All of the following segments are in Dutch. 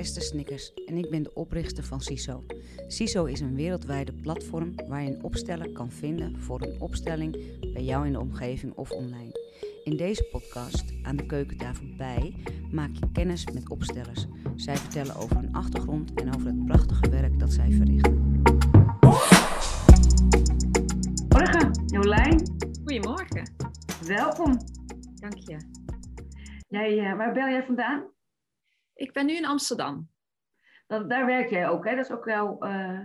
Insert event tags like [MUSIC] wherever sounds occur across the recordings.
Esther Snickers en ik ben de oprichter van CISO. CISO is een wereldwijde platform waar je een opsteller kan vinden voor een opstelling bij jou in de omgeving of online. In deze podcast, aan de keukentafel bij, maak je kennis met opstellers. Zij vertellen over hun achtergrond en over het prachtige werk dat zij verrichten. Morgen, Jolijn. Goedemorgen. Welkom. Dank je. Jij, uh, waar bel jij vandaan? Ik ben nu in Amsterdam. Dat, daar werk jij ook, hè? Dat is ook jouw... Uh...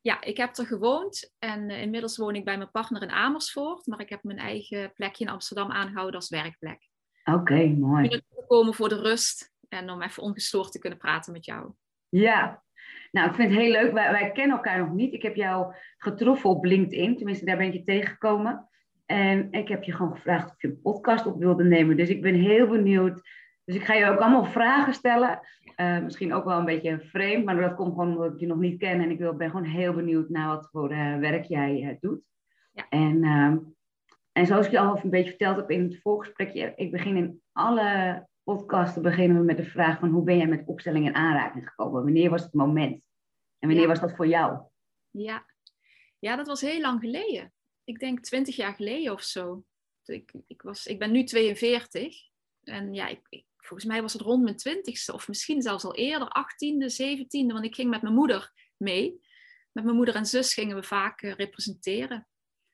Ja, ik heb er gewoond en uh, inmiddels woon ik bij mijn partner in Amersfoort. Maar ik heb mijn eigen plekje in Amsterdam aangehouden als werkplek. Oké, okay, mooi. Ik ben komen voor de rust en om even ongestoord te kunnen praten met jou. Ja, nou, ik vind het heel leuk. Wij, wij kennen elkaar nog niet. Ik heb jou getroffen op LinkedIn. Tenminste, daar ben ik je tegengekomen. En ik heb je gewoon gevraagd of je een podcast op wilde nemen. Dus ik ben heel benieuwd. Dus ik ga je ook allemaal vragen stellen. Uh, misschien ook wel een beetje vreemd, maar dat komt gewoon omdat ik je nog niet ken. En ik wil, ben gewoon heel benieuwd naar wat voor uh, werk jij uh, doet. Ja. En, ehm, en zoals ik je al een beetje verteld heb in het voorgesprekje, ik begin in alle podcasten beginnen we met de vraag van hoe ben jij met opstelling in aanraking gekomen? Wanneer was het moment? En wanneer Ja. was dat voor jou? Ja. ja, dat was heel lang geleden. Ik denk twintig jaar geleden of zo. Ik, ik, was, ik ben nu 42. En ja, ik, ik, volgens mij was het rond mijn twintigste. Of misschien zelfs al eerder, 18e, 17e. Want ik ging met mijn moeder mee. Met mijn moeder en zus gingen we vaak uh, representeren.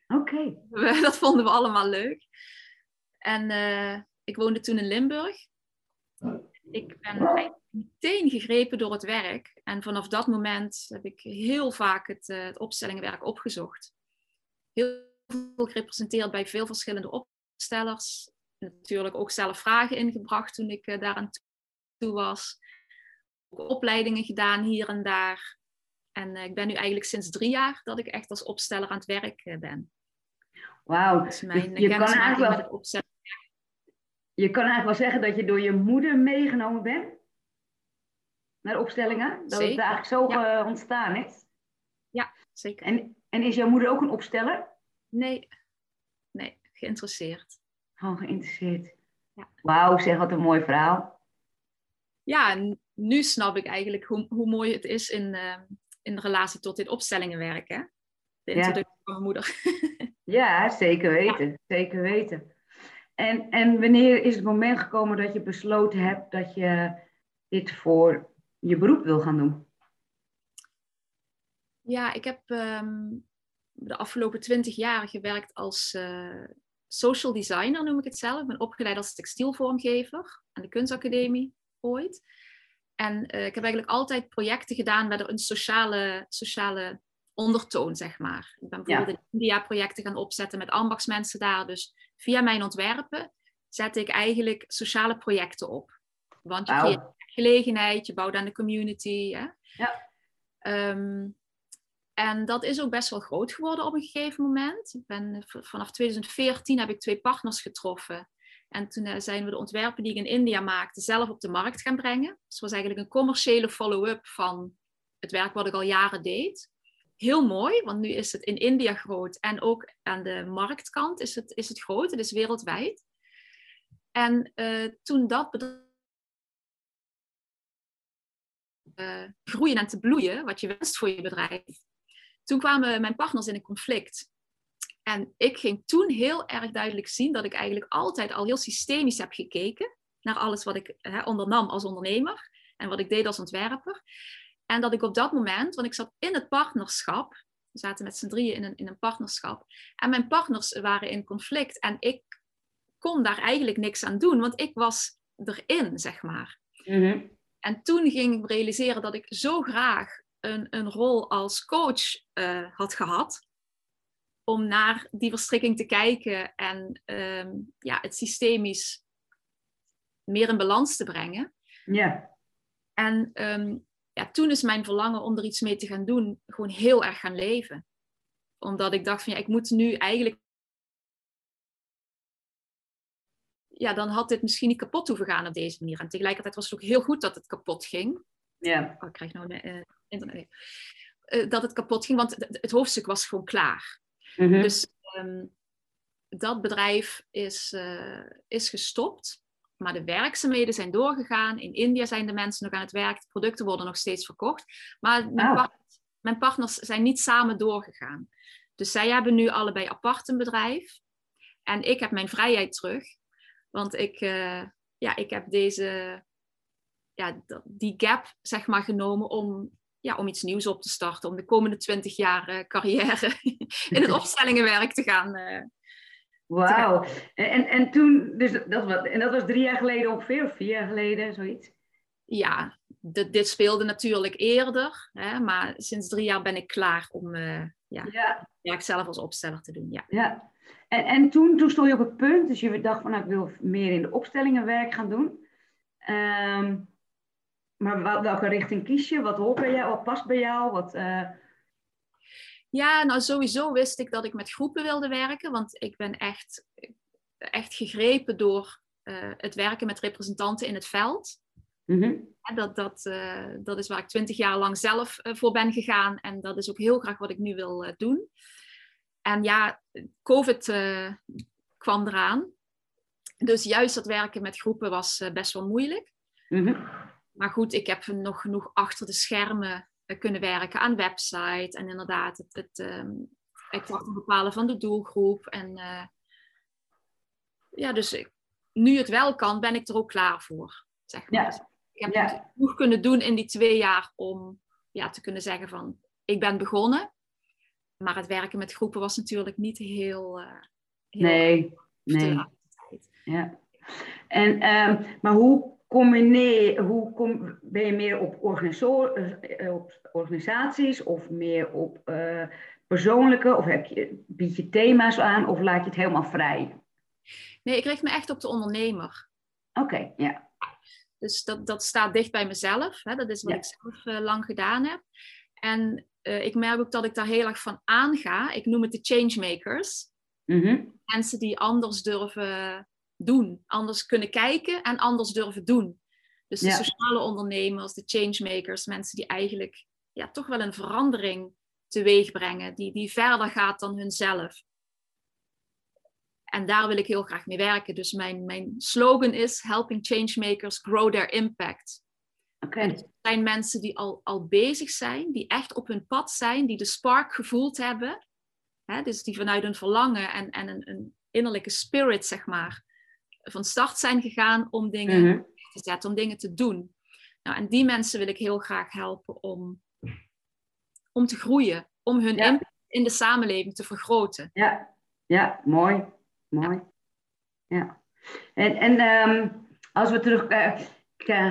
Oké. [LAUGHS] Dat vonden we allemaal leuk. En uh, ik woonde toen in Limburg. Ik ben meteen gegrepen door het werk. En vanaf dat moment heb ik heel vaak het, uh, het opstellingenwerk opgezocht. Heel veel gerepresenteerd bij veel verschillende opstellers. Natuurlijk ook zelf vragen ingebracht toen ik uh, daaraan toe was. Ook opleidingen gedaan hier en daar. En uh, ik ben nu eigenlijk sinds drie jaar dat ik echt als opsteller aan het werk ben. Wauw. Dus mijn je, kan eigenlijk wel... opstellen je kan eigenlijk wel zeggen dat je door je moeder meegenomen bent naar opstellingen. Dat zeker. het eigenlijk zo ja. ontstaan is. Ja, zeker. En, en is jouw moeder ook een opsteller? Nee, nee, geïnteresseerd. Gewoon geïnteresseerd. Ja. Wauw, zeg wat een mooi verhaal. Ja, nu snap ik eigenlijk hoe, hoe mooi het is in, uh, in relatie tot dit opstellingenwerk. Hè? De introductie ja. van mijn moeder. [LAUGHS] ja, zeker weten. Ja. Zeker weten. En, en wanneer is het moment gekomen dat je besloten hebt dat je dit voor je beroep wil gaan doen? Ja, ik heb um, de afgelopen twintig jaar gewerkt als uh, social designer, noem ik het zelf. Ik ben opgeleid als textielvormgever aan de kunstacademie ooit. En uh, ik heb eigenlijk altijd projecten gedaan met een sociale, sociale ondertoon, zeg maar. Ik ben bijvoorbeeld ja. in India projecten gaan opzetten met ambachtsmensen daar. Dus via mijn ontwerpen zet ik eigenlijk sociale projecten op. Want je wow. creëert gelegenheid, je bouwt aan de community. Hè? Ja. Um, en dat is ook best wel groot geworden op een gegeven moment. Ben, vanaf 2014 heb ik twee partners getroffen. En toen uh, zijn we de ontwerpen die ik in India maakte zelf op de markt gaan brengen. Dus was eigenlijk een commerciële follow-up van het werk wat ik al jaren deed heel mooi, want nu is het in India groot en ook aan de marktkant is het, is het groot, het is wereldwijd. En uh, toen dat bedrijf groeien en te bloeien, wat je wenst voor je bedrijf, toen kwamen mijn partners in een conflict. En ik ging toen heel erg duidelijk zien dat ik eigenlijk altijd al heel systemisch heb gekeken naar alles wat ik hè, ondernam als ondernemer en wat ik deed als ontwerper. En dat ik op dat moment, want ik zat in het partnerschap, we zaten met z'n drieën in een, in een partnerschap, en mijn partners waren in conflict en ik kon daar eigenlijk niks aan doen, want ik was erin, zeg maar. Mm-hmm. En toen ging ik realiseren dat ik zo graag een, een rol als coach uh, had gehad, om naar die verstrikking te kijken en um, ja, het systemisch meer in balans te brengen. Ja. En um, ja, toen is mijn verlangen om er iets mee te gaan doen gewoon heel erg gaan leven. Omdat ik dacht van ja, ik moet nu eigenlijk. Ja, dan had dit misschien niet kapot hoeven gaan op deze manier. En tegelijkertijd was het ook heel goed dat het kapot ging. Ja. Oh, ik krijg nou een uh, internet. Uh, dat het kapot ging, want het, hoofdstuk was gewoon klaar. Mhm. Dus um, dat bedrijf is, uh, is gestopt. Maar de werkzaamheden zijn doorgegaan. In India zijn de mensen nog aan het werk. De producten worden nog steeds verkocht. Maar mijn, Oh. partners, mijn partners zijn niet samen doorgegaan. Dus zij hebben nu allebei apart een bedrijf. En ik heb mijn vrijheid terug. Want ik, eh, ja, ik heb deze, ja, die gap zeg maar, genomen om, ja, om iets nieuws op te starten. Om de komende twintig jaar eh, carrière [LAUGHS] in het [LAUGHS] opstellingenwerk te gaan. eh, Wauw. En, en, en toen, dus dat was, en dat was drie jaar geleden ongeveer, of vier jaar geleden, zoiets? ja, dit, dit speelde natuurlijk eerder. Hè, maar sinds drie jaar ben ik klaar om eh ja, Ja, werk zelf als opsteller te doen. Ja. ja. En, en toen, toen stond je op het punt, dus je dacht van, nou, ik wil meer in de opstellingenwerk gaan doen. Ehm, maar wel- welke richting kies je? Wat hoort bij jou? Wat past bij jou? Wat, eh, Ja, nou sowieso wist ik dat ik met groepen wilde werken, want ik ben echt, echt gegrepen door eh, het werken met representanten in het veld. mhm. En dat, dat, eh, dat is waar ik twintig jaar lang zelf voor ben gegaan en dat is ook heel graag wat ik nu wil doen. En ja, COVID kwam eraan. Dus juist dat werken met groepen was best wel moeilijk. Mhm. Maar goed, ik heb nog genoeg achter de schermen eh, kunnen werken aan website. En inderdaad, het, het exact bepalen van de doelgroep. En eh, ja, dus nu het wel kan, ben ik er ook klaar voor. Zeg maar. Ja. Dus ik heb Ja. genoeg kunnen doen in die twee jaar om ja, te kunnen zeggen van, ik ben begonnen. Maar het werken met groepen was natuurlijk niet heel... heel Nee, nee. Ja. En, ehm, maar hoe combineer hoe kom, ben je meer op, eh, op organisaties of meer op eh, persoonlijke? Of heb je, bied je thema's aan of laat je het helemaal vrij? Nee, ik richt me echt op de ondernemer. Oké, ja. Dus dat, dat staat dicht bij mezelf. Hè? Dat is wat ik zelf eh, lang gedaan heb. En eh, ik merk ook dat ik daar heel erg van aanga. Ik noem het de changemakers. Mhm. Mensen die anders durven doen. Anders kunnen kijken en anders durven doen. Dus de Ja. sociale ondernemers, de changemakers. Mensen die eigenlijk ja, toch wel een verandering teweeg brengen. Die, die verder gaat dan hunzelf. En daar wil ik heel graag mee werken. Dus mijn, mijn slogan is Helping Changemakers Grow Their Impact. Oké. Zijn mensen die al, al bezig zijn, die echt op hun pad zijn, die de spark gevoeld hebben. Hè, dus die vanuit een verlangen en, en een, een innerlijke spirit, zeg maar, van start zijn gegaan om dingen Mhm. te zetten, om dingen te doen. Nou, en die mensen wil ik heel graag helpen om, om te groeien, om hun Ja. impact in de samenleving te vergroten. Ja, ja, mooi. Mooi. Ja. En, en ehm, als we terug eh,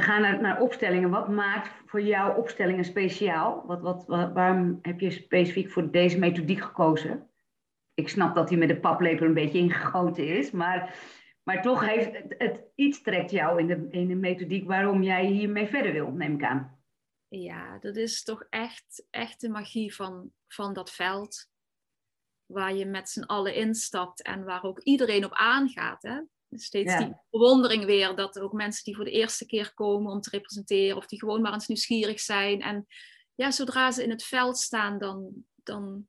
gaan naar, naar opstellingen, wat maakt voor jou opstellingen speciaal? Wat, wat, wa- waarom heb je specifiek voor deze methodiek gekozen? Ik snap dat hij met de paplepel een beetje ingegoten is, maar, maar toch heeft het, het iets trekt jou in de, in de methodiek waarom jij hiermee verder wil, neem ik aan. Ja, dat is toch echt, echt de magie van, van dat veld. Waar je met z'n allen instapt en waar ook iedereen op aangaat. Hè? Steeds Ja. die bewondering weer dat er ook mensen die voor de eerste keer komen om te representeren, of die gewoon maar eens nieuwsgierig zijn. En ja, zodra ze in het veld staan, dan, dan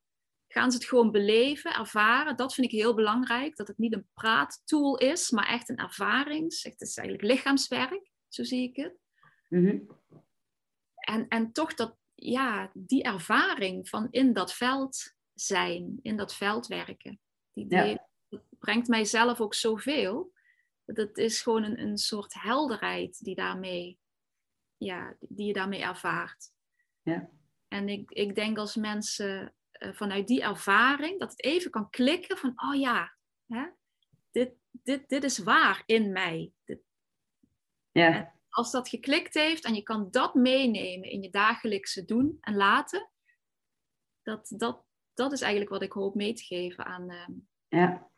gaan ze het gewoon beleven, ervaren. Dat vind ik heel belangrijk, dat het niet een praattool is, maar echt een ervarings. Het is eigenlijk lichaamswerk, zo zie ik het Mhm. en, en toch dat, ja, die ervaring van in dat veld zijn, in dat veld werken, die, Ja. die- dat brengt mij zelf ook zoveel. Dat is gewoon een, een soort helderheid die, daarmee, ja, die je daarmee ervaart. Ja. En ik, ik denk als mensen vanuit die ervaring, dat het even kan klikken van, oh ja, hè, dit, dit, dit is waar in mij. Dit, Ja, als dat geklikt heeft en je kan dat meenemen in je dagelijkse doen en laten, dat, dat, dat is eigenlijk wat ik hoop mee te geven aan. ehm, ja.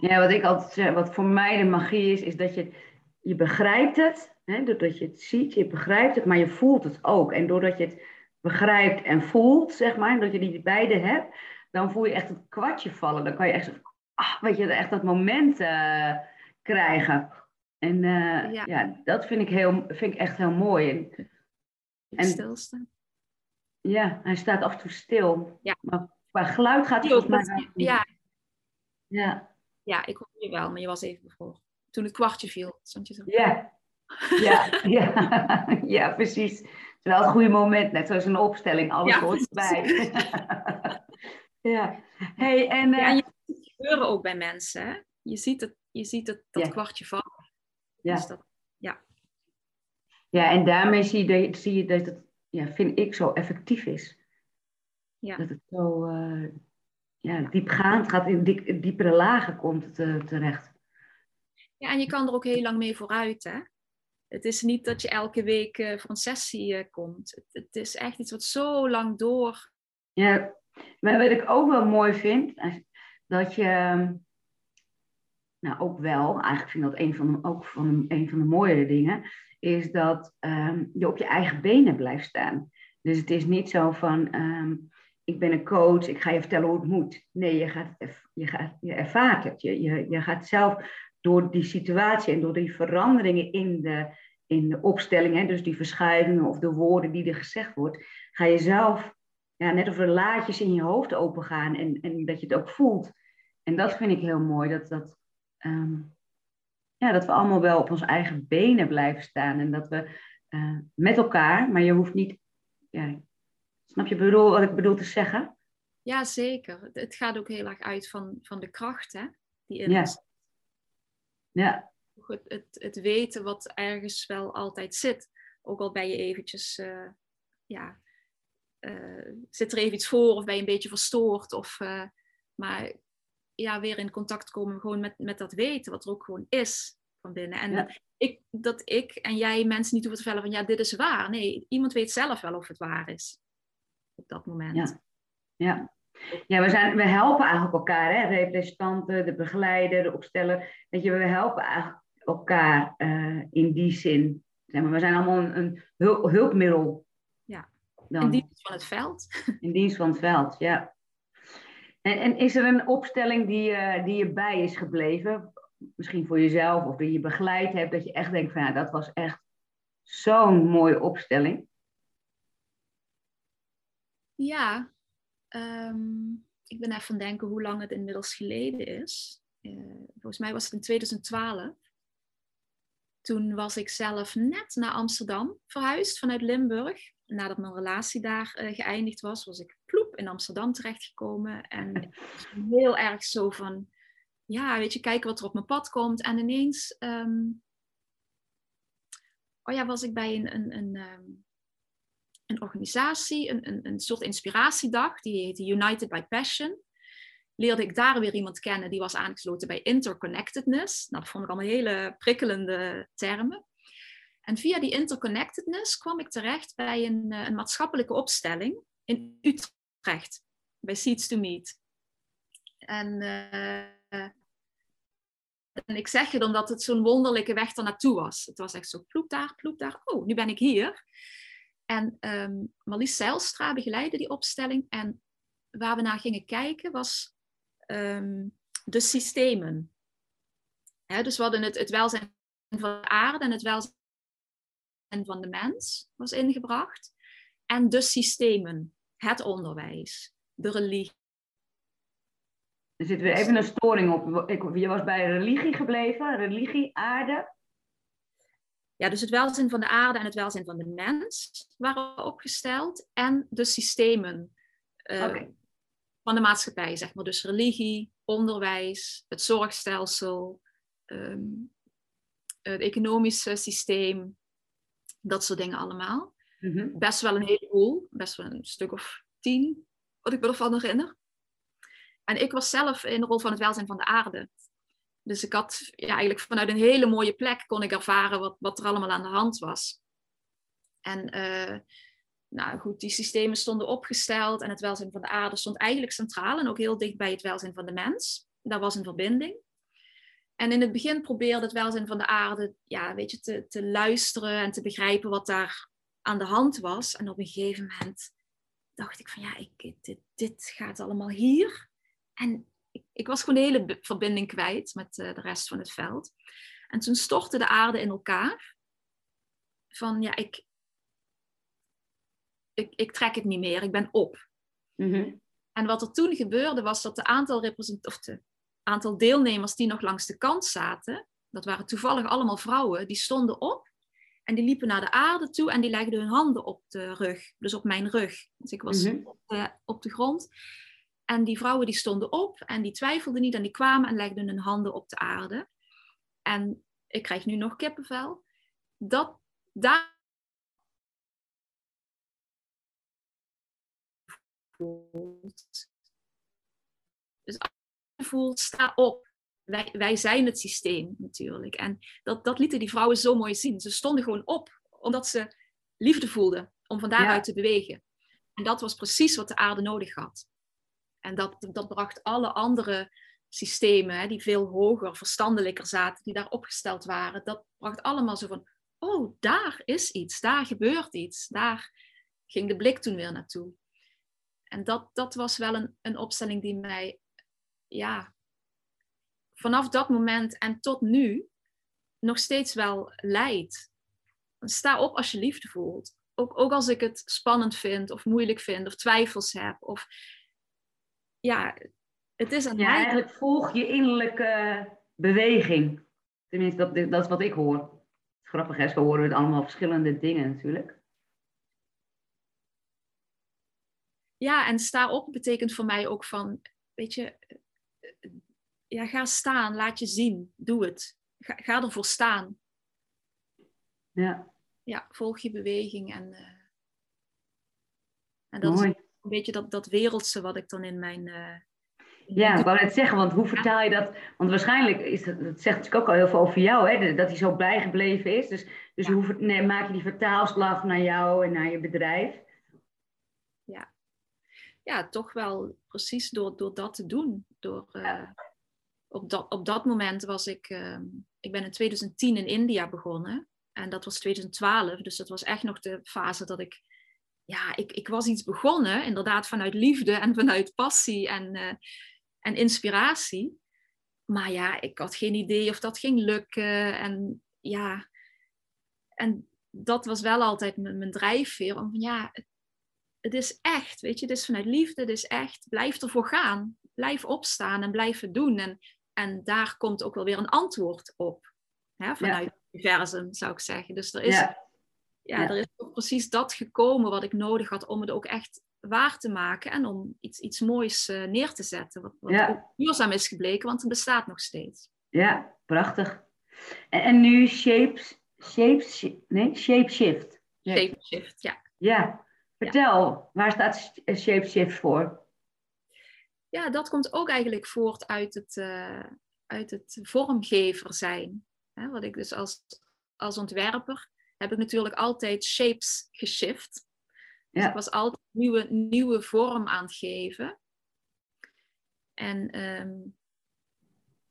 Ja, wat ik altijd zeg, wat voor mij de magie is, is dat je, je begrijpt het, hè, doordat je het ziet, je begrijpt het, maar je voelt het ook. En doordat je het begrijpt en voelt, zeg maar, dat je die beide hebt, dan voel je echt het kwartje vallen. Dan kan je echt, ah, weet je, echt dat moment eh, krijgen. En eh, Ja. ja. dat vind ik, heel, vind ik echt heel mooi. En, stilstaan. ja, hij staat af en toe stil. Ja. Maar qua geluid gaat het volgens mij ja, Ja, ja, ik hoor je wel, maar je was even bevroren. toen het kwartje viel. Stond je zo. Ja, ja, [LAUGHS] ja. [LAUGHS] ja precies. Wel het goede moment, net zoals een opstelling, alles Ja, hoort erbij. [LAUGHS] ja. Hey, en, Ja, eh, je ziet het gebeuren ook bij mensen. Hè? Je ziet het, je ziet het, dat Ja. kwartje vallen. ja. Dus dat, ja, en daarmee zie je, dat- zie je dat het, ja, vind ik, zo effectief is. Ja. Dat het zo eh, ja, diepgaand gaat, in diepere lagen komt het eh, terecht. ja, en je kan er ook heel lang mee vooruit. Hè? Het is niet dat je elke week eh, voor een sessie eh, komt. Het, is echt iets wat zo lang door. Ja, maar wat ik ook wel mooi vind, dat je, ehm, nou ook wel, eigenlijk vind ik dat een van de, ook van een van de mooiere dingen, is dat ehm, je op je eigen benen blijft staan. Dus het is niet zo van, ehm, ik ben een coach, ik ga je vertellen hoe het moet. Nee, je, gaat, je, gaat, je ervaart het. Je, je, je gaat zelf door die situatie en door die veranderingen in de, in de opstelling, hè, dus die verschuivingen of de woorden die er gezegd wordt, ga je zelf ja, net of er laadjes in je hoofd open gaan en, en dat je het ook voelt. En dat vind ik heel mooi, dat, dat, ehm, ja, dat we allemaal wel op onze eigen benen blijven staan en dat we eh, met elkaar, maar je hoeft niet, ja, snap je bedoel, wat ik bedoel te zeggen? Ja, zeker. Het, gaat ook heel erg uit van, van de kracht hè, die in. Ja, het, het, het weten wat ergens wel altijd zit. Ook al ben je eventjes, eh, ja, eh, zit er even iets voor of ben je een beetje verstoord. Of, eh, maar ja, weer in contact komen gewoon met, met dat weten, wat er ook gewoon is van binnen. En Ja. ik, dat ik en jij mensen niet hoeven te vertellen van ja, dit is waar. Nee, iemand weet zelf wel of het waar is. Op dat moment. Ja. ja. Ja, we, zijn, we helpen eigenlijk elkaar, hè? representanten, de begeleider, de opsteller. Weet je, we helpen eigenlijk elkaar eh, in die zin. Zeg maar, we zijn allemaal een, een hul- hulpmiddel. Ja. Dan. In dienst van het veld. [LAUGHS] In dienst van het veld, ja. En, en is er een opstelling die, eh, die je bij is gebleven? Misschien voor jezelf of die je begeleid hebt, dat je echt denkt van ja, dat was echt zo'n mooie opstelling. Ja, ehm, ik ben even aan denken hoe lang het inmiddels geleden is. Eh, volgens mij was het in 2012. Toen was ik zelf net naar Amsterdam verhuisd vanuit Limburg. Nadat mijn relatie daar eh, geëindigd was, was ik ploep in Amsterdam terechtgekomen. En heel erg zo van, ja, weet je, kijken wat er op mijn pad komt. En ineens, ehm, oh ja, was ik bij een, een, een, ehm, een organisatie, een, een, een soort inspiratiedag, die heette United by Passion. Leerde ik daar weer iemand kennen die was aangesloten bij interconnectedness. Nou, dat vond ik allemaal hele prikkelende termen. En via die interconnectedness kwam ik terecht bij een, eh, een maatschappelijke opstelling in Utrecht, bij Seeds to Meet. En, eh, en ik zeg het omdat het zo'n wonderlijke weg er naartoe was. Het was echt zo ploep daar, ploep daar. Oh, nu ben ik hier. En ehm Marlies Zijlstra begeleidde die opstelling. En waar we naar gingen kijken was ehm, de systemen. Dus we hadden het, het welzijn van de aarde en het welzijn van de mens was ingebracht. En de systemen, het onderwijs, de religie. Er zit weer even een storing op. Ik, je was bij religie gebleven, religie, aarde. Ja, dus het welzijn van de aarde en het welzijn van de mens waren opgesteld. En de systemen eh, van de maatschappij, zeg maar. Dus religie, onderwijs, het zorgstelsel, ehm, het economische systeem, dat soort dingen allemaal. Mhm. Best wel een heleboel, best wel een stuk of tien, wat ik me ervan herinner. En ik was zelf in de rol van het welzijn van de aarde. Dus ik had ja, eigenlijk vanuit een hele mooie plek kon ik ervaren wat, wat er allemaal aan de hand was. En eh, nou goed, die systemen stonden opgesteld en het welzijn van de aarde stond eigenlijk centraal en ook heel dicht bij het welzijn van de mens. Daar was een verbinding. En in het begin probeerde het welzijn van de aarde ja, weet je, te, te luisteren en te begrijpen wat daar aan de hand was. En op een gegeven moment dacht ik van ja, ik, dit, dit gaat allemaal hier. En ik, was gewoon de hele verbinding kwijt met eh, de rest van het veld. En toen stortte de aarde in elkaar. Van ja, ik, ik, ik trek het niet meer, ik ben op. Mhm. En wat er toen gebeurde was dat de aantal, represent- of de aantal deelnemers die nog langs de kant zaten, Dat waren toevallig allemaal vrouwen. Die stonden op en die liepen naar de aarde toe en die legden hun handen op de rug. Dus op mijn rug. Dus ik was Mhm. op, de, op de grond. En die vrouwen die stonden op en die twijfelden niet en die kwamen en legden hun handen op de aarde. En ik krijg nu nog kippenvel. Dat, daar. Dus als je voelt, sta op. Wij, wij zijn het systeem natuurlijk. En dat, dat lieten die vrouwen zo mooi zien. Ze stonden gewoon op, omdat ze liefde voelden om van daaruit te bewegen. En dat was precies wat de aarde nodig had. En dat, dat bracht alle andere systemen, hè, die veel hoger, verstandelijker zaten, die daar opgesteld waren, dat bracht allemaal zo van, oh, daar is iets, daar gebeurt iets, daar ging de blik toen weer naartoe. En dat, dat was wel een, een opstelling die mij, ja, vanaf dat moment en tot nu nog steeds wel leidt. Sta op als je liefde voelt. Ook, ook als ik het spannend vind of moeilijk vind of twijfels heb. Of ja, het is aan Ja, mij. eigenlijk volg je innerlijke beweging. Tenminste, dat, dat is wat ik hoor. Grappig is, we horen het allemaal verschillende dingen natuurlijk. Ja, en sta op betekent voor mij ook van, weet je, ja, ga staan, laat je zien, doe het. Ga, ga ervoor staan. Ja, Ja, volg je beweging en, uh, en dat mooi. is een beetje dat, dat wereldse wat ik dan in mijn... Uh, ja, ik wou net zeggen, want hoe vertaal je dat? Want waarschijnlijk is dat, dat zegt natuurlijk ook al heel veel over jou, hè? dat hij zo bijgebleven is. Dus, dus ja. hoe nee, maak je die vertaalslag naar jou en naar je bedrijf? Ja, ja toch wel precies door, door dat te doen. Door, uh, ja. op, dat, op dat moment was ik, uh, ik ben in 2010 in India begonnen. En dat was 2012, dus dat was echt nog de fase dat ik, ja, ik, ik was iets begonnen, inderdaad vanuit liefde en vanuit passie en, uh, en inspiratie. Maar ja, ik had geen idee of dat ging lukken. En ja, en dat was wel altijd mijn, mijn drijfveer. Om van ja, het, het is echt, weet je, het is vanuit liefde, het is echt. Blijf ervoor gaan. Blijf opstaan en blijf het doen. En, en daar komt ook wel weer een antwoord op. Hè, vanuit ja. het universum, zou ik zeggen. Dus er is, ja. Ja, ja. er is ook precies dat gekomen wat ik nodig had om het ook echt waar te maken. En om iets, iets moois uh, neer te zetten. Wat, wat ja. duurzaam is gebleken, want het bestaat nog steeds. Ja, prachtig. En, en nu shapes, shapes, nee, shape shift. Shape shift, ja. Ja, vertel, waar staat shape shift voor? Ja, dat komt ook eigenlijk voort uit het, uh, uit het vormgever zijn. Hè, wat ik dus als, als ontwerper heb ik natuurlijk altijd shapes geshift. Dus ja. ik was altijd nieuwe, nieuwe vorm aan het geven. En um,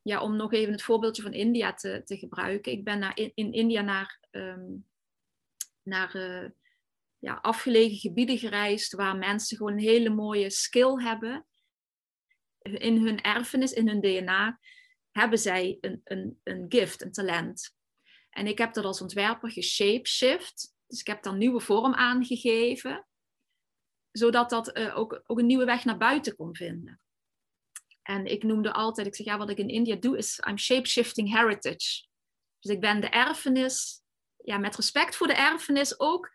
ja, om nog even het voorbeeldje van India te, te gebruiken. Ik ben naar, in, in India naar, um, naar uh, ja, afgelegen gebieden gereisd waar mensen gewoon een hele mooie skill hebben. In hun erfenis, in hun DNA, hebben zij een, een, een gift, een talent. En ik heb dat als ontwerper geshapeshift. Dus ik heb daar een nieuwe vorm aangegeven. Zodat dat uh, ook, ook een nieuwe weg naar buiten kon vinden. En ik noemde altijd, ik zeg ja, wat ik in India doe is I'm shapeshifting heritage. Dus ik ben de erfenis, ja, met respect voor de erfenis ook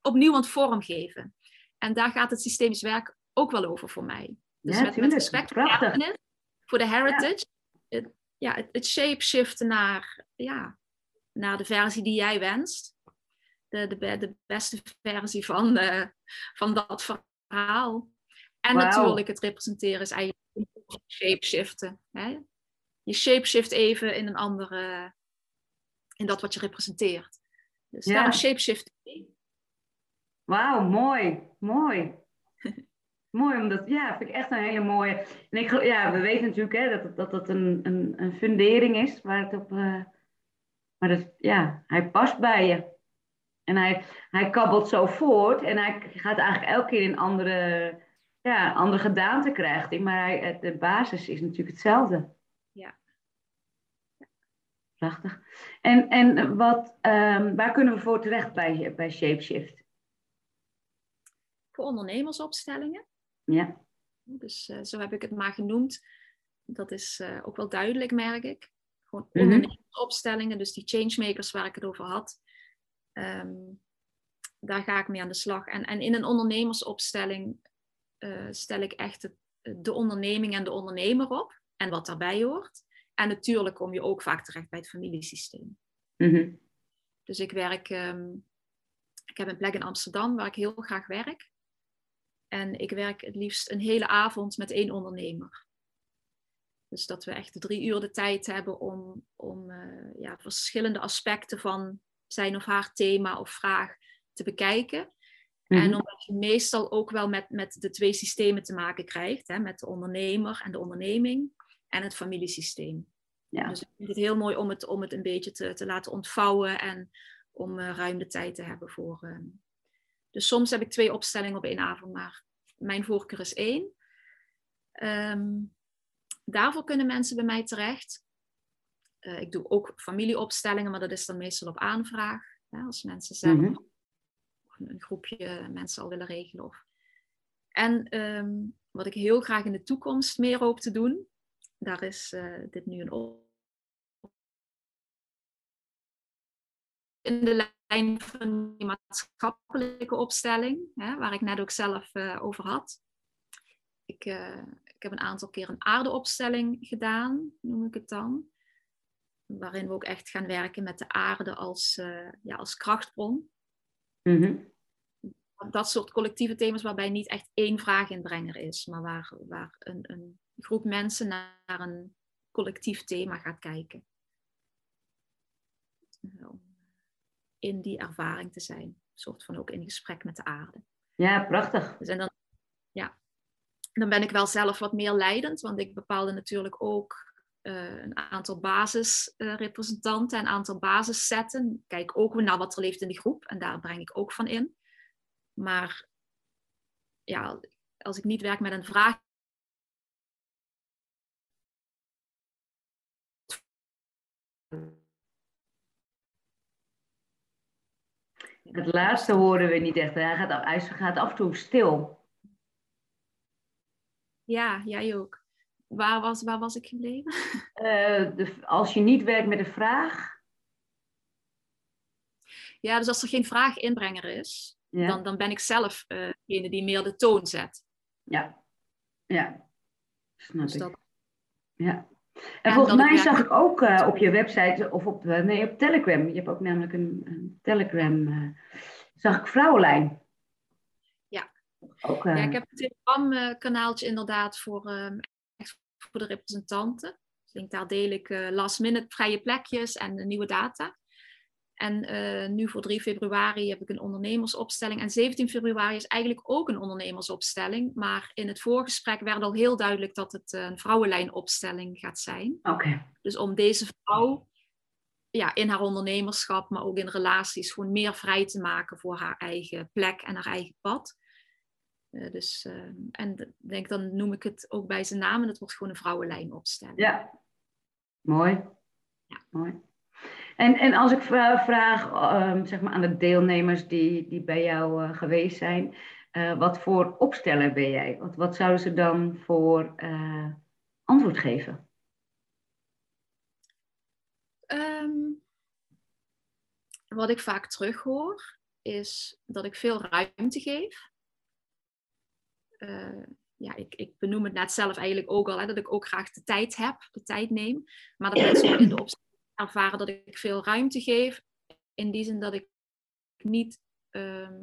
opnieuw aan het vormgeven. En daar gaat het systemisch werk ook wel over voor mij. Dus ja, met, met, respect voor de erfenis, voor de heritage, ja. het, ja, het, het shapeshiften naar, ja, naar de versie die jij wenst. De, de, de beste versie van, uh, van dat verhaal. En wow. natuurlijk het representeren is eigenlijk shapeshiften. Hè? Je shapeshift even in een andere, in dat wat je representeert. Dus ja. daarom shapeshift. Wauw, mooi, mooi. [LAUGHS] mooi, omdat, ja, vind ik echt een hele mooie. En ik, ja, we weten natuurlijk hè, dat, dat het een, een, een fundering is waar het op. Uh, maar dat, ja, hij past bij je. En hij, hij kabbelt zo voort en hij gaat eigenlijk elke keer in andere, ja, andere gedaante krijgt hij. Maar hij, de basis is natuurlijk hetzelfde. Ja. Prachtig. En, en wat, um, waar kunnen we voor terecht bij, bij ShapeShift? Voor ondernemersopstellingen. Ja. Dus uh, zo heb ik het maar genoemd. Dat is uh, ook wel duidelijk, merk ik. Gewoon Mhm. ondernemersopstellingen, dus die changemakers waar ik het over had. Ehm, daar ga ik mee aan de slag. En, en in een ondernemersopstelling eh, stel ik echt het- de onderneming en de ondernemer op. En wat daarbij hoort. En natuurlijk kom je ook vaak terecht bij het familiesysteem. Mhm. Dus ik werk, ehm, ik heb een plek in Amsterdam waar ik heel graag werk. En ik werk het liefst een hele avond met één ondernemer. Dus dat we echt drie uur de tijd hebben om, om eh, ja, verschillende aspecten van zijn of haar thema of vraag te bekijken. En Mhm. omdat je meestal ook wel met, met de twee systemen te maken krijgt, hè, met de ondernemer en de onderneming en het familiesysteem. Ja. Dus ik vind het heel mooi om het, om het een beetje te, te laten ontvouwen en om eh, ruim de tijd te hebben voor. ehm. Dus soms heb ik twee opstellingen op één avond, maar mijn voorkeur is één. Ehm, daarvoor kunnen mensen bij mij terecht. Eh, ik doe ook familieopstellingen, maar dat is dan meestal op aanvraag. Hè, als mensen zelf Mhm. een, groepje mensen al willen regelen. Of... En ehm, wat ik heel graag in de toekomst meer hoop te doen, daar is eh, dit nu een op. In de lijn van die maatschappelijke opstelling, hè, waar ik net ook zelf eh, over had. Ik, ik heb een aantal keer een aardeopstelling gedaan, noem ik het dan. Waarin we ook echt gaan werken met de aarde als, eh, ja, als krachtbron Mhm. dat soort collectieve thema's waarbij niet echt één vraaginbrenger is, maar waar, waar een, een groep mensen naar een collectief thema gaat kijken. Om in die ervaring te zijn. Een soort van ook in gesprek met de aarde. Ja, prachtig. Dus en dan, ja, dan ben ik wel zelf wat meer leidend, want ik bepaalde natuurlijk ook eh, een aantal basisrepresentanten, een aantal basissetten. Kijk ook naar wat er leeft in de groep en daar breng ik ook van in. Maar ja, als ik niet werk met een vraag. Het laatste horen we niet echt. Hij gaat, hij gaat af en toe stil. Ja, jij ook. Waar was, waar was ik gebleven? [LAUGHS] Eh, de, als je niet werkt met een vraag. Ja, dus als er geen vraaginbrenger is, Ja. dan, dan ben ik zelf eh, degene die meer de toon zet. Ja. Ja. Snap Dus ik. dat, Ja. En, En volgens mij zag ik ook eh, op je website of op, nee, op Telegram. Je hebt ook namelijk een, een Telegram. zag ik Vrouwenlijn. Ja. Ik heb een Telegram-kanaaltje inderdaad voor, ehm, echt voor de representanten. Dus ik denk, daar deel ik eh, last minute vrije plekjes en de nieuwe data. En eh, nu voor 3 februari heb ik een ondernemersopstelling. En 17 februari is eigenlijk ook een ondernemersopstelling. Maar in het voorgesprek werd al heel duidelijk dat het eh, een vrouwenlijnopstelling gaat zijn. Oké. Dus om deze vrouw ja, in haar ondernemerschap, maar ook in relaties, gewoon meer vrij te maken voor haar eigen plek en haar eigen pad. Eh, dus, eh, en denk, dan noem ik het ook bij zijn naam en het wordt gewoon een vrouwenlijnopstelling. Ja. Mooi. Ja. Mooi. En, en als ik vra- vraag ehm, zeg maar aan de deelnemers die, die bij jou eh, geweest zijn, wat voor opsteller ben jij? Wat, wat zouden ze dan voor antwoord geven? Ehm, wat ik vaak terughoor, is dat ik veel ruimte geef. Eh, ja, ik, ik benoem het net zelf eigenlijk ook al, hè, dat ik ook graag de tijd heb, de tijd neem. Maar dat mensen ook in de opstelling ervaren dat ik veel ruimte geef. In die zin dat ik niet, ehm,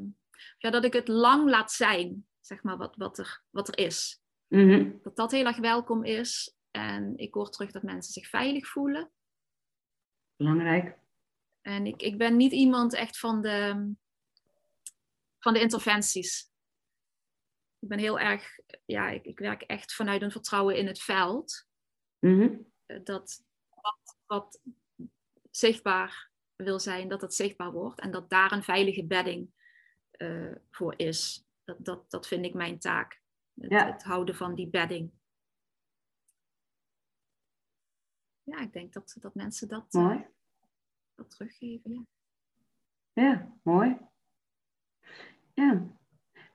ja, dat ik het lang laat zijn, zeg maar, wat, wat, er, wat er is. Mhm. Dat dat heel erg welkom is. En ik hoor terug dat mensen zich veilig voelen. Belangrijk. En ik, ik ben niet iemand echt van de, van de interventies. Ik ben heel erg, ja, ik, ik werk echt vanuit een vertrouwen in het veld. Mhm. Eh, Dat wat, wat zichtbaar wil zijn, dat het zichtbaar wordt. En dat daar een veilige bedding eh, voor is. Dat, dat, dat vind ik mijn taak. Het, Ja. het houden van die bedding. Ja, ik denk dat, dat mensen dat, eh, Mooi. dat teruggeven. Ja. Ja, mooi. Ja.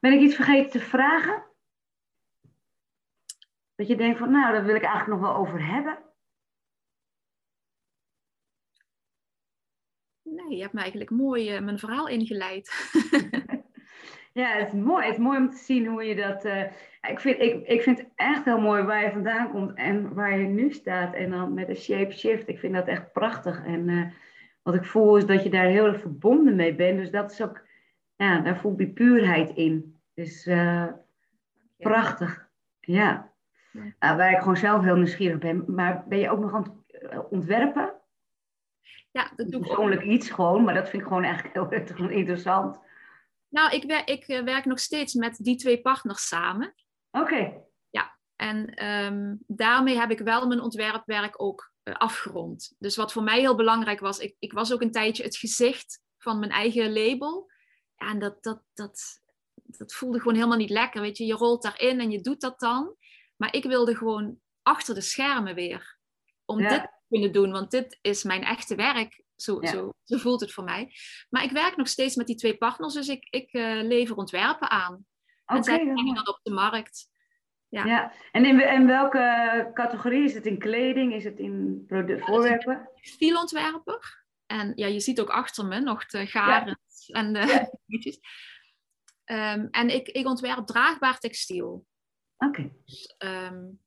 Ben ik iets vergeten te vragen? Dat je denkt van, nou, daar wil ik eigenlijk nog wel over hebben. nee, je hebt me eigenlijk mooi mijn verhaal ingeleid. [LAUGHS] Ja, het is mooi. Het is mooi om te zien hoe je dat. Uh, ik, vind, ik, ik vind het echt heel mooi waar je vandaan komt en waar je nu staat. En dan met een shape shift. Ik vind dat echt prachtig. En uh, wat ik voel is dat je daar heel erg verbonden mee bent. Dus dat is ook, ja, daar voel je puurheid in. Dus uh, prachtig. Ja. ja. waar ik gewoon zelf heel nieuwsgierig ben. Maar ben je ook nog aan het ontwerpen? Ja, dat doe ik Persoonlijk iets gewoon, maar dat vind ik gewoon eigenlijk heel [LAUGHS] interessant. Nou, ik, werk, ik eh, werk nog steeds met die twee partners samen. Oké. Ja, en um, daarmee heb ik wel mijn ontwerpwerk ook uh, afgerond. Dus wat voor mij heel belangrijk was, ik, ik was ook een tijdje het gezicht van mijn eigen label. Ja, en dat, dat, dat, dat voelde gewoon helemaal niet lekker. Weet je, je rolt daarin en je doet dat dan. Maar ik wilde gewoon achter de schermen weer. Om dit te kunnen doen, want dit is mijn echte werk. Zo, zo, zo, voelt het voor mij. Maar ik werk nog steeds met die twee partners, dus ik, ik uh, lever ontwerpen aan. Okay, en zij brengen dat op de markt. Ja. ja. En in, in welke categorie? Is het in kleding? Is het in product, voorwerpen? Stilontwerper. En ja, je ziet ook achter me nog de garen en de ja. [LAUGHS] um, en ik, ik ontwerp draagbaar textiel. Oké. Dus, um,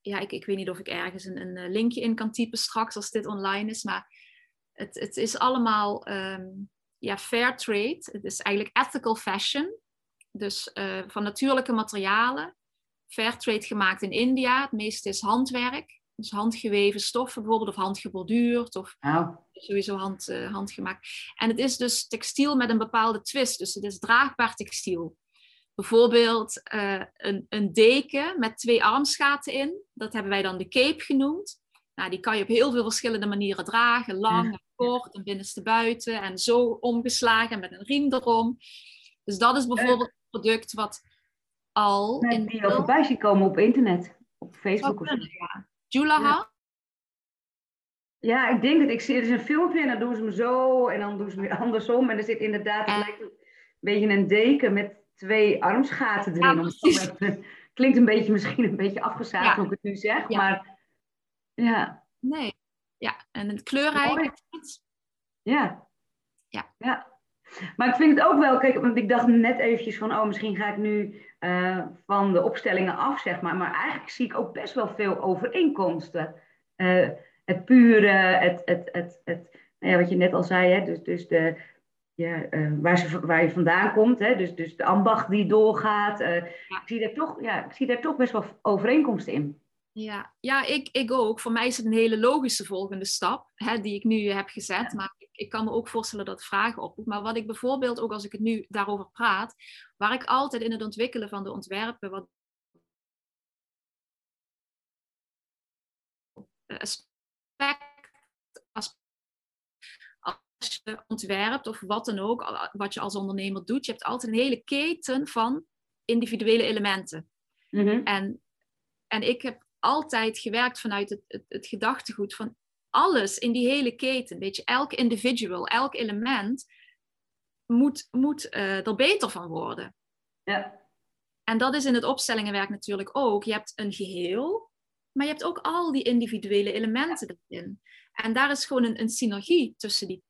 ja, ik, ik weet niet of ik ergens een, een linkje in kan typen straks als dit online is, maar het, het is allemaal um, ja, fair trade. Het is eigenlijk ethical fashion. Dus uh, van natuurlijke materialen. Fair trade gemaakt in India. Het meeste is handwerk. Dus handgeweven stoffen bijvoorbeeld, of handgeborduurd, of oh. sowieso hand, uh, handgemaakt. En het is dus textiel met een bepaalde twist. Dus het is draagbaar textiel. Bijvoorbeeld uh, een, een deken met twee armsgaten in. Dat hebben wij dan de cape genoemd. Nou, die kan je op heel veel verschillende manieren dragen. Lang en kort en binnenste buiten. En zo omgeslagen met een riem erom. Dus dat is bijvoorbeeld een product wat al... Met in die je voorbij komen op internet. Op Facebook of zo. Ja. Jula ja. ja, ik denk het. Ik zie, er is een filmpje en dan doen ze hem zo. En dan doen ze hem andersom. En er zit inderdaad... Lijkt een beetje een deken met twee armsgaten erin. Ja, klinkt een beetje misschien een beetje afgezaagd ja. hoe ik het nu zeg, maar ja. Nee, ja, en het kleurrijk. Ja. ja. Ja. Maar ik vind het ook wel, kijk, want ik dacht net eventjes van, oh, misschien ga ik nu uh, van de opstellingen af, zeg maar. Maar eigenlijk zie ik ook best wel veel overeenkomsten. Uh, het pure, het, het, het, het, nou ja, wat je net al zei, hè, dus, dus de, ja, uh, waar, ze, waar je vandaan komt. Hè? Dus, dus de ambacht die doorgaat. Ja. ik, zie daar toch, ja, ik zie daar toch best wel overeenkomsten in. Ja, ja ik, ik ook. Voor mij is het een hele logische volgende stap hè, die ik nu heb gezet. Maar ik, kan me ook voorstellen dat vragen oproept. Maar wat ik bijvoorbeeld, ook als ik het nu daarover praat, waar ik altijd in het ontwikkelen van de ontwerpen wat aspect als je ontwerpt of wat dan ook, wat je als ondernemer doet, je hebt altijd een hele keten van individuele elementen. Mm-hmm. En, en ik heb altijd gewerkt vanuit het, het, het, gedachtegoed van alles in die hele keten. Weet je, elk individual, elk element moet, moet uh, er beter van worden. Ja. En dat is in het opstellingenwerk natuurlijk ook. Je hebt een geheel, maar je hebt ook al die individuele elementen erin. En daar is gewoon een, een synergie tussen die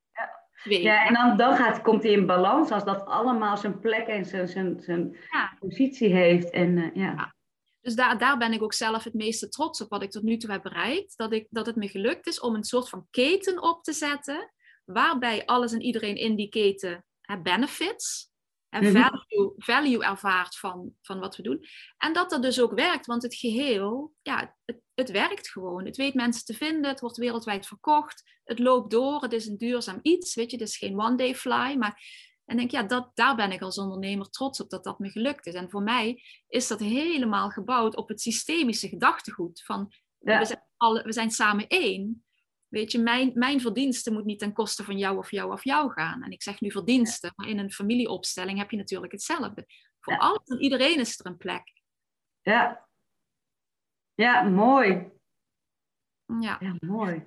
ja, en dan, dan gaat, komt hij in balans als dat allemaal zijn plek en zijn, zijn, zijn positie heeft. En, uh, ja. Dus daar, daar ben ik ook zelf het meeste trots op wat ik tot nu toe heb bereikt. Dat, ik, dat het me gelukt is om een soort van keten op te zetten, waarbij alles en iedereen in die keten hè, benefits en mhm. value, value ervaart van, van wat we doen. En dat dat dus ook werkt, want het geheel, ja, het, het werkt gewoon. Het weet mensen te vinden, het wordt wereldwijd verkocht, het loopt door, het is een duurzaam iets, weet je, het is geen one-day fly, maar... En denk, ja, dat, daar ben ik als ondernemer trots op dat dat me gelukt is. En voor mij is dat helemaal gebouwd op het systemische gedachtegoed. Van we, zijn alle, we zijn samen één. Weet je, mijn, mijn verdienste moet niet ten koste van jou of jou of jou gaan. En ik zeg nu verdiensten, maar in een familieopstelling heb je natuurlijk hetzelfde. Voor ja. alles en iedereen is er een plek. Ja. Ja, mooi. Ja. Ja, mooi.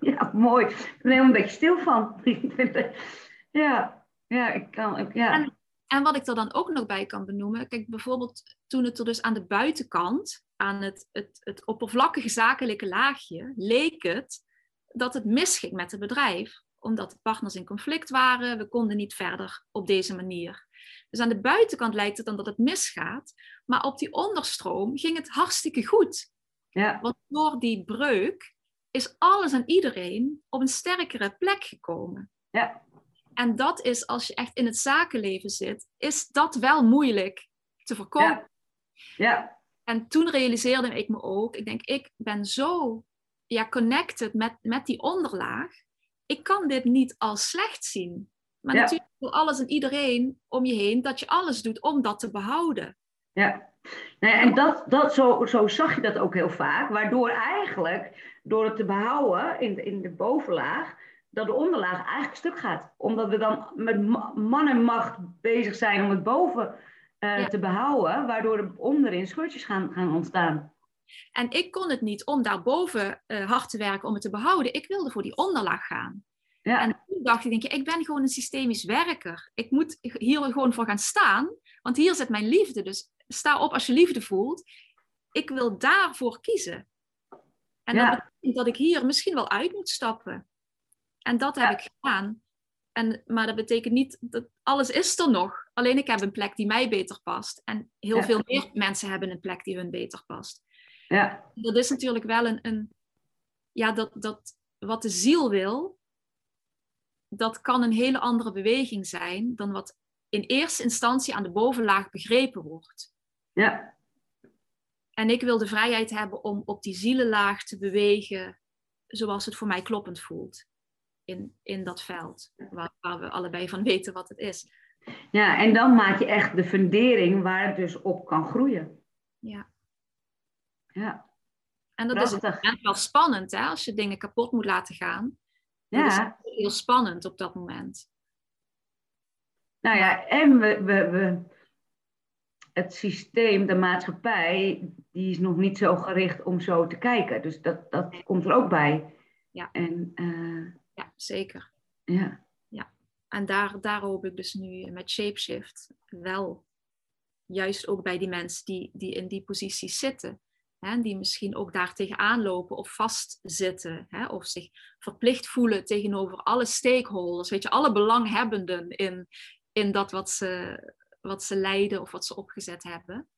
Ja, mooi. Ik ben helemaal een beetje stil van. [LAUGHS] ja, ja, ik kan. Ik, ja. En, en wat ik er dan ook nog bij kan benoemen, kijk, bijvoorbeeld toen het er dus aan de buitenkant, aan het, het, het oppervlakkige zakelijke laagje, leek het dat het misging met het bedrijf, omdat de partners in conflict waren. We konden niet verder op deze manier. Dus aan de buitenkant lijkt het dan dat het misgaat, maar op die onderstroom ging het hartstikke goed. Ja. Want door die breuk is alles en iedereen op een sterkere plek gekomen. Ja. En dat is, als je echt in het zakenleven zit, is dat wel moeilijk te voorkomen. Ja. ja. En toen realiseerde ik me ook, ik denk, ik ben zo ja, connected met, met die onderlaag. Ik kan dit niet als slecht zien. Maar Ja. natuurlijk wil alles en iedereen om je heen dat je alles doet om dat te behouden. Ja, nou ja, en dat, dat, zo, zo zag je dat ook heel vaak, waardoor eigenlijk, door het te behouden in in de bovenlaag, dat de onderlaag eigenlijk stuk gaat. Omdat we dan met ma- man en macht bezig zijn om het boven eh, Ja. te behouden, waardoor er onderin scheurtjes gaan, gaan ontstaan. En ik kon het niet om daarboven eh hard te werken om het te behouden. Ik wilde voor die onderlaag gaan. Ja, En toen dacht ik, denk je, ik ben gewoon een systemisch werker. Ik moet hier gewoon voor gaan staan, want hier zit mijn liefde. Dus sta op als je liefde voelt. Ik wil daarvoor kiezen. En Ja. dat betekent dat ik hier misschien wel uit moet stappen. En dat heb Ja. ik gedaan. En, maar dat betekent niet dat alles is er nog. Alleen ik heb een plek die mij beter past. En heel Ja. veel meer mensen hebben een plek die hun beter past. ja, Dat is natuurlijk wel een, een ja, dat, dat wat de ziel wil, dat kan een hele andere beweging zijn dan wat in eerste instantie aan de bovenlaag begrepen wordt. ja, En ik wil de vrijheid hebben om op die zielenlaag te bewegen zoals het voor mij kloppend voelt. In, in dat veld, waar, waar we allebei van weten wat het is. ja, en dan maak je echt de fundering waar het dus op kan groeien. Ja. Ja, En dat is Prachtig. moment wel spannend, hè, als je dingen kapot moet laten gaan. Dat is ja. heel spannend op dat moment. Nou ja, en we, we, we, het systeem, de maatschappij, die is nog niet zo gericht om zo te kijken. Dus dat, dat komt er ook bij. Ja. En eh, Ja, zeker. ja, En daar, daar hoop ik dus nu met Shapeshift wel, juist ook bij die mensen die, die in die posities zitten, hè, die misschien ook daar tegenaan lopen of vastzitten, hè, of zich verplicht voelen tegenover alle stakeholders, weet je, alle belanghebbenden in, in dat wat ze, wat ze leiden of wat ze opgezet hebben.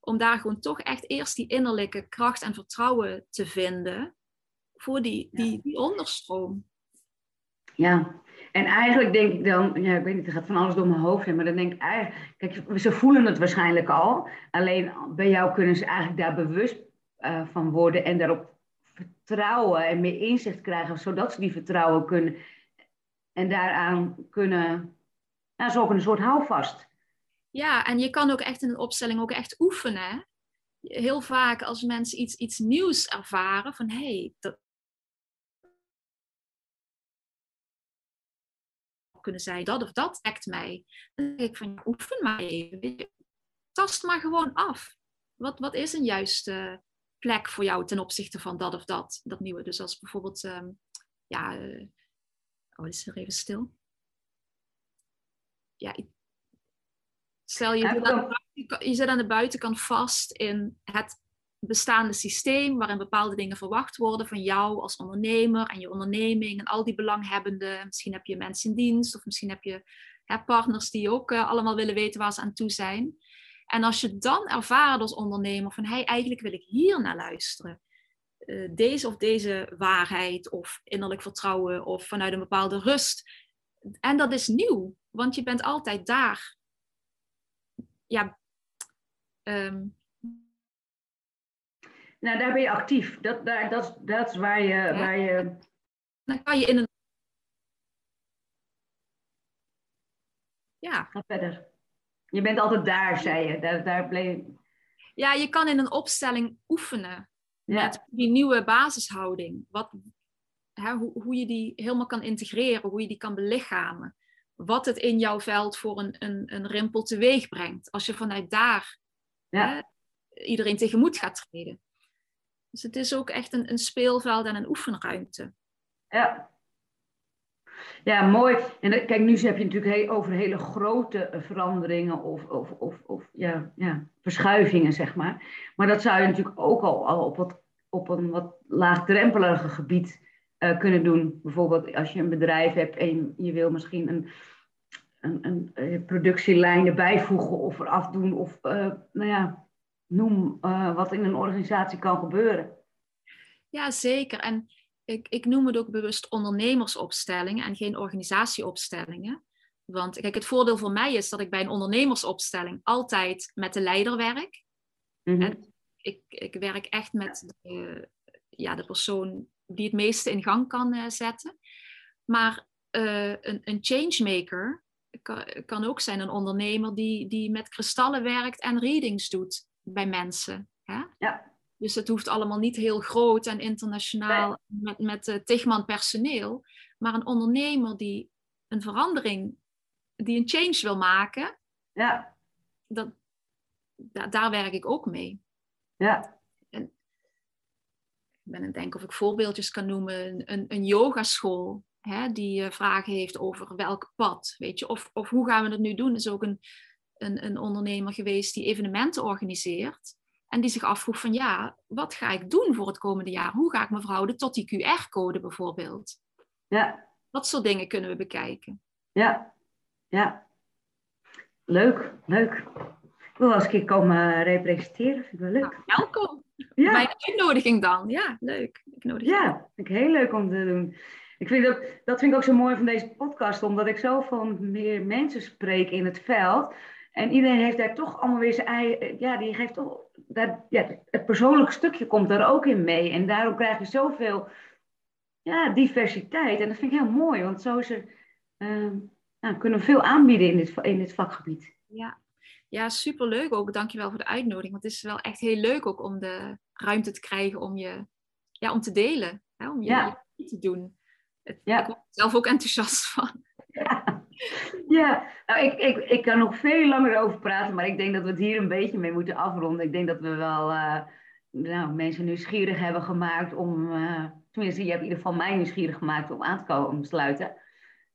Om daar gewoon toch echt eerst die innerlijke kracht en vertrouwen te vinden voor die, die, die onderstroom. Ja. En eigenlijk denk ik dan, ja, ik weet niet, er gaat van alles door mijn hoofd heen, maar dan denk ik eigenlijk, kijk, ze voelen het waarschijnlijk al. Alleen bij jou kunnen ze eigenlijk daar bewust eh, van worden en daarop vertrouwen en meer inzicht krijgen, zodat ze die vertrouwen kunnen en daaraan kunnen, nou, zo ook een soort houvast. Ja, en je kan ook echt in een opstelling ook echt oefenen. Heel vaak als mensen iets, iets nieuws ervaren, van hé, hey, dat kunnen zij dat of dat trekt mij. Dan denk ik van, ja, oefen maar even. Tast maar gewoon af. Wat, wat is een juiste plek voor jou ten opzichte van dat of dat, dat nieuwe? Dus als bijvoorbeeld, ehm, ja, eh, oh, is er even stil. Ja, stel je, je zit aan de buitenkant vast in het bestaande systeem waarin bepaalde dingen verwacht worden van jou als ondernemer en je onderneming en al die belanghebbenden. Misschien heb je mensen in dienst of misschien heb je hè, partners die ook eh, allemaal willen weten waar ze aan toe zijn. En als je dan ervaart als ondernemer van hey, eigenlijk wil ik hier naar luisteren. Eh, deze of deze waarheid of innerlijk vertrouwen of vanuit een bepaalde rust. En dat is nieuw, want je bent altijd daar. Ja, ehm, Nou, daar ben je actief. Dat, daar, dat, is- dat is waar je, waar je. dan kan je in een. Ja, Ga verder. Je bent altijd daar, zei je. Daar, daar bleef. ja, je kan in een opstelling oefenen Ja, met die nieuwe basishouding. Wat, hè, hoe, hoe je die helemaal kan integreren, hoe je die kan belichamen. Wat het in jouw veld voor een, een, een rimpel teweeg brengt. Als je vanuit daar ja, hè, iedereen tegemoet gaat treden. Dus het is ook echt een, een speelveld en een oefenruimte. ja. Ja, mooi. En kijk, nu heb je natuurlijk over hele grote eh, veranderingen of, of, of, of ja, ja, verschuivingen, zeg maar. Maar dat zou je natuurlijk ook al, al op, wat, op een wat laagdrempeliger gebied uh, kunnen doen. Bijvoorbeeld als je een bedrijf hebt en je wil misschien een, een, een, een productielijn erbij voegen of eraf doen. Of nou ja, noem wat in een organisatie kan gebeuren. Ja, zeker. En ik, ik noem het ook bewust ondernemersopstellingen en geen organisatieopstellingen. Want kijk, het voordeel voor mij is dat ik bij een ondernemersopstelling altijd met de leider werk. Mhm. en ik, ik werk echt met de, ja, de persoon die het meeste in gang kan uh, zetten. Maar uh, een, een changemaker kan, kan, ook zijn een ondernemer die, die met kristallen werkt en readings doet bij mensen. Hè? Ja. Dus het hoeft allemaal niet heel groot en internationaal met, met uh, tigman personeel. Maar een ondernemer die een verandering, die een change wil maken, ja. dat, da, daar werk ik ook mee. Ja. En ik ben aan het denken of ik voorbeeldjes kan noemen. Een, een yogaschool hè, die uh, vragen heeft over welk pad, weet je. Of, of hoe gaan we dat nu doen? Is ook een, een, een ondernemer geweest die evenementen organiseert. En die zich afvroeg van ja, wat ga ik doen voor het komende jaar? Hoe ga ik me verhouden tot die QR-code bijvoorbeeld? Ja. Dat soort dingen kunnen we bekijken. Ja, ja. Leuk, leuk. Ik wil een keer komen representeren, vind ik wel leuk. Nou, welkom. Ja. Mijn uitnodiging dan. Ja, leuk. Ik nodig ja, vind ik heel leuk om te doen. Ik vind dat, dat vind ik ook zo mooi van deze podcast, omdat ik zo van meer mensen spreek in het veld. En iedereen heeft daar toch allemaal weer zijn eigen, ja, die geeft toch, dat, ja, het persoonlijke stukje komt daar ook in mee. En daarom krijg je zoveel ja, diversiteit. En dat vind ik heel mooi, want zo is er, uh, nou, kunnen we veel aanbieden in dit, in dit vakgebied. Ja. ja, superleuk ook. Dankjewel voor de uitnodiging. Want het is wel echt heel leuk ook om de ruimte te krijgen om je, ja, om te delen. Hè, om je, ja. te doen. Het, ja. Ik word er zelf ook enthousiast van. [LAUGHS] Ja. Nou, ik, ik, ik kan nog veel langer over praten, maar ik denk dat we het hier een beetje mee moeten afronden. Ik denk dat we wel uh, nou, mensen nieuwsgierig hebben gemaakt om, uh, tenminste, je hebt in ieder geval mij nieuwsgierig gemaakt om aan te komen sluiten.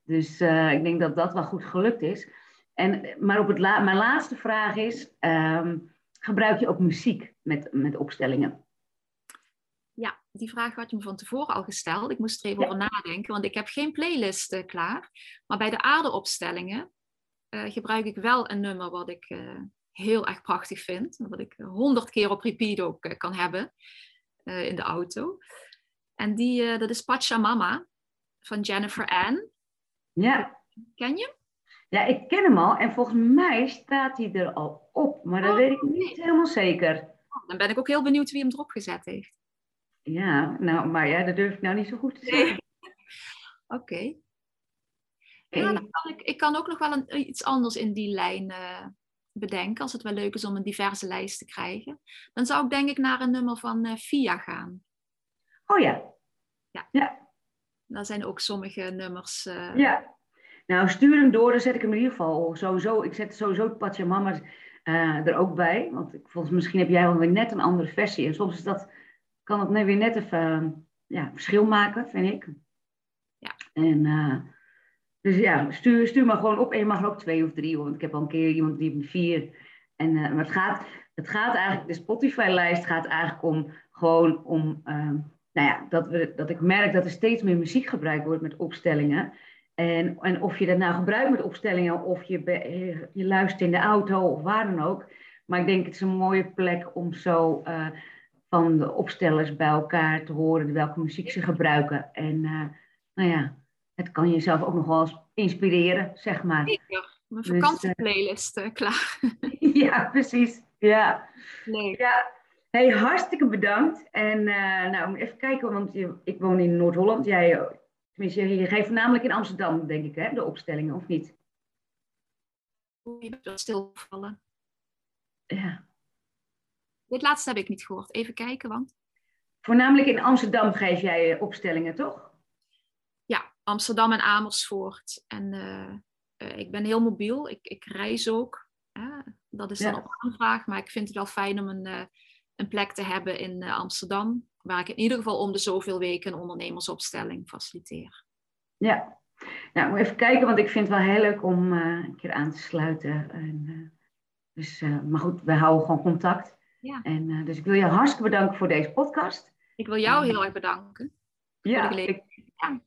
Dus uh, ik denk dat dat wel goed gelukt is. En, maar op het la mijn laatste vraag is, um, gebruik je ook muziek met, met opstellingen? Die vraag had je me van tevoren al gesteld. Ik moest er even over nadenken, want ik heb geen playlist uh, klaar. Maar bij de aardeopstellingen uh, gebruik ik wel een nummer wat ik uh, heel erg prachtig vind. Wat ik honderd keer op repeat ook kan hebben in de auto. En die, dat is Pachamama van Jennifer Ann. Ja. Ken je Ja, ik ken hem al. En volgens mij staat hij er al op. Maar dat oh, weet ik niet helemaal zeker. Oh, dan ben ik ook heel benieuwd wie hem erop gezet heeft. Ja, nou, maar ja, dat durf ik nou niet zo goed te zeggen. [LAUGHS] Oké. Ja, dan kan ik, ik kan ook nog wel een, iets anders in die lijn uh, bedenken, als het wel leuk is om een diverse lijst te krijgen. Dan zou ik denk ik naar een nummer van uh, Via gaan. Oh ja. Ja. ja. Daar zijn ook sommige nummers. Uh... Ja. Nou, stuur hem door, dan zet ik hem in ieder geval sowieso. Ik zet sowieso het Pachamama er ook bij. Want ik, volgens misschien heb jij wel weer net een andere versie. En soms is dat kan het weer net even ja, verschil maken, vind ik. Ja. En uh, dus ja, stuur, stuur maar gewoon op. En je mag er ook twee of drie, want ik heb al een keer iemand die heeft vier. En, uh, maar het gaat, het gaat eigenlijk, de Spotify-lijst gaat eigenlijk om gewoon om, uh, nou ja, dat, we, dat ik merk dat er steeds meer muziek gebruikt wordt met opstellingen. En, en of je dat nou gebruikt met opstellingen, of je, je luistert in de auto of waar dan ook. Maar ik denk het is een mooie plek om zo van de opstellers bij elkaar te horen welke muziek ze gebruiken. En uh, nou ja, het kan jezelf ook nog wel eens inspireren, zeg maar. Zeker. Mijn dus, vakantieplaylist uh, klaar. [LAUGHS] ja, precies. Ja. Nee. ja. Hey, hartstikke bedankt. En uh, nou, even kijken, want je, ik woon in Noord-Holland. Jij, tenminste, je geeft voornamelijk in Amsterdam, denk ik, hè, de opstellingen, of niet? Je bent wel stilvallen. Ja. Dit laatste heb ik niet gehoord. Even kijken, want. Voornamelijk in Amsterdam geef jij eh, opstellingen, toch? Ja, Amsterdam en Amersfoort. En uh, ik ben heel mobiel. Ik, ik reis ook. dat is dan op aanvraag. Maar ik vind het wel fijn om een, een plek te hebben in Amsterdam. Waar ik in ieder geval om de zoveel weken een ondernemersopstelling faciliteer. Ja, nou, even kijken, want ik vind het wel heel leuk om een keer aan te sluiten. En, dus, maar goed, we houden gewoon contact. Ja. En, uh, dus ik wil je hartstikke bedanken voor deze podcast. Ik wil jou heel erg bedanken. Ja, ik, Ja.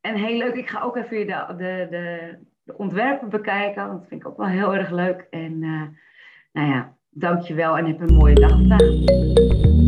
En heel leuk, ik ga ook even de, de, de, de ontwerpen bekijken, want dat vind ik ook wel heel erg leuk. En uh, nou ja, dankjewel en heb een mooie dag vandaag.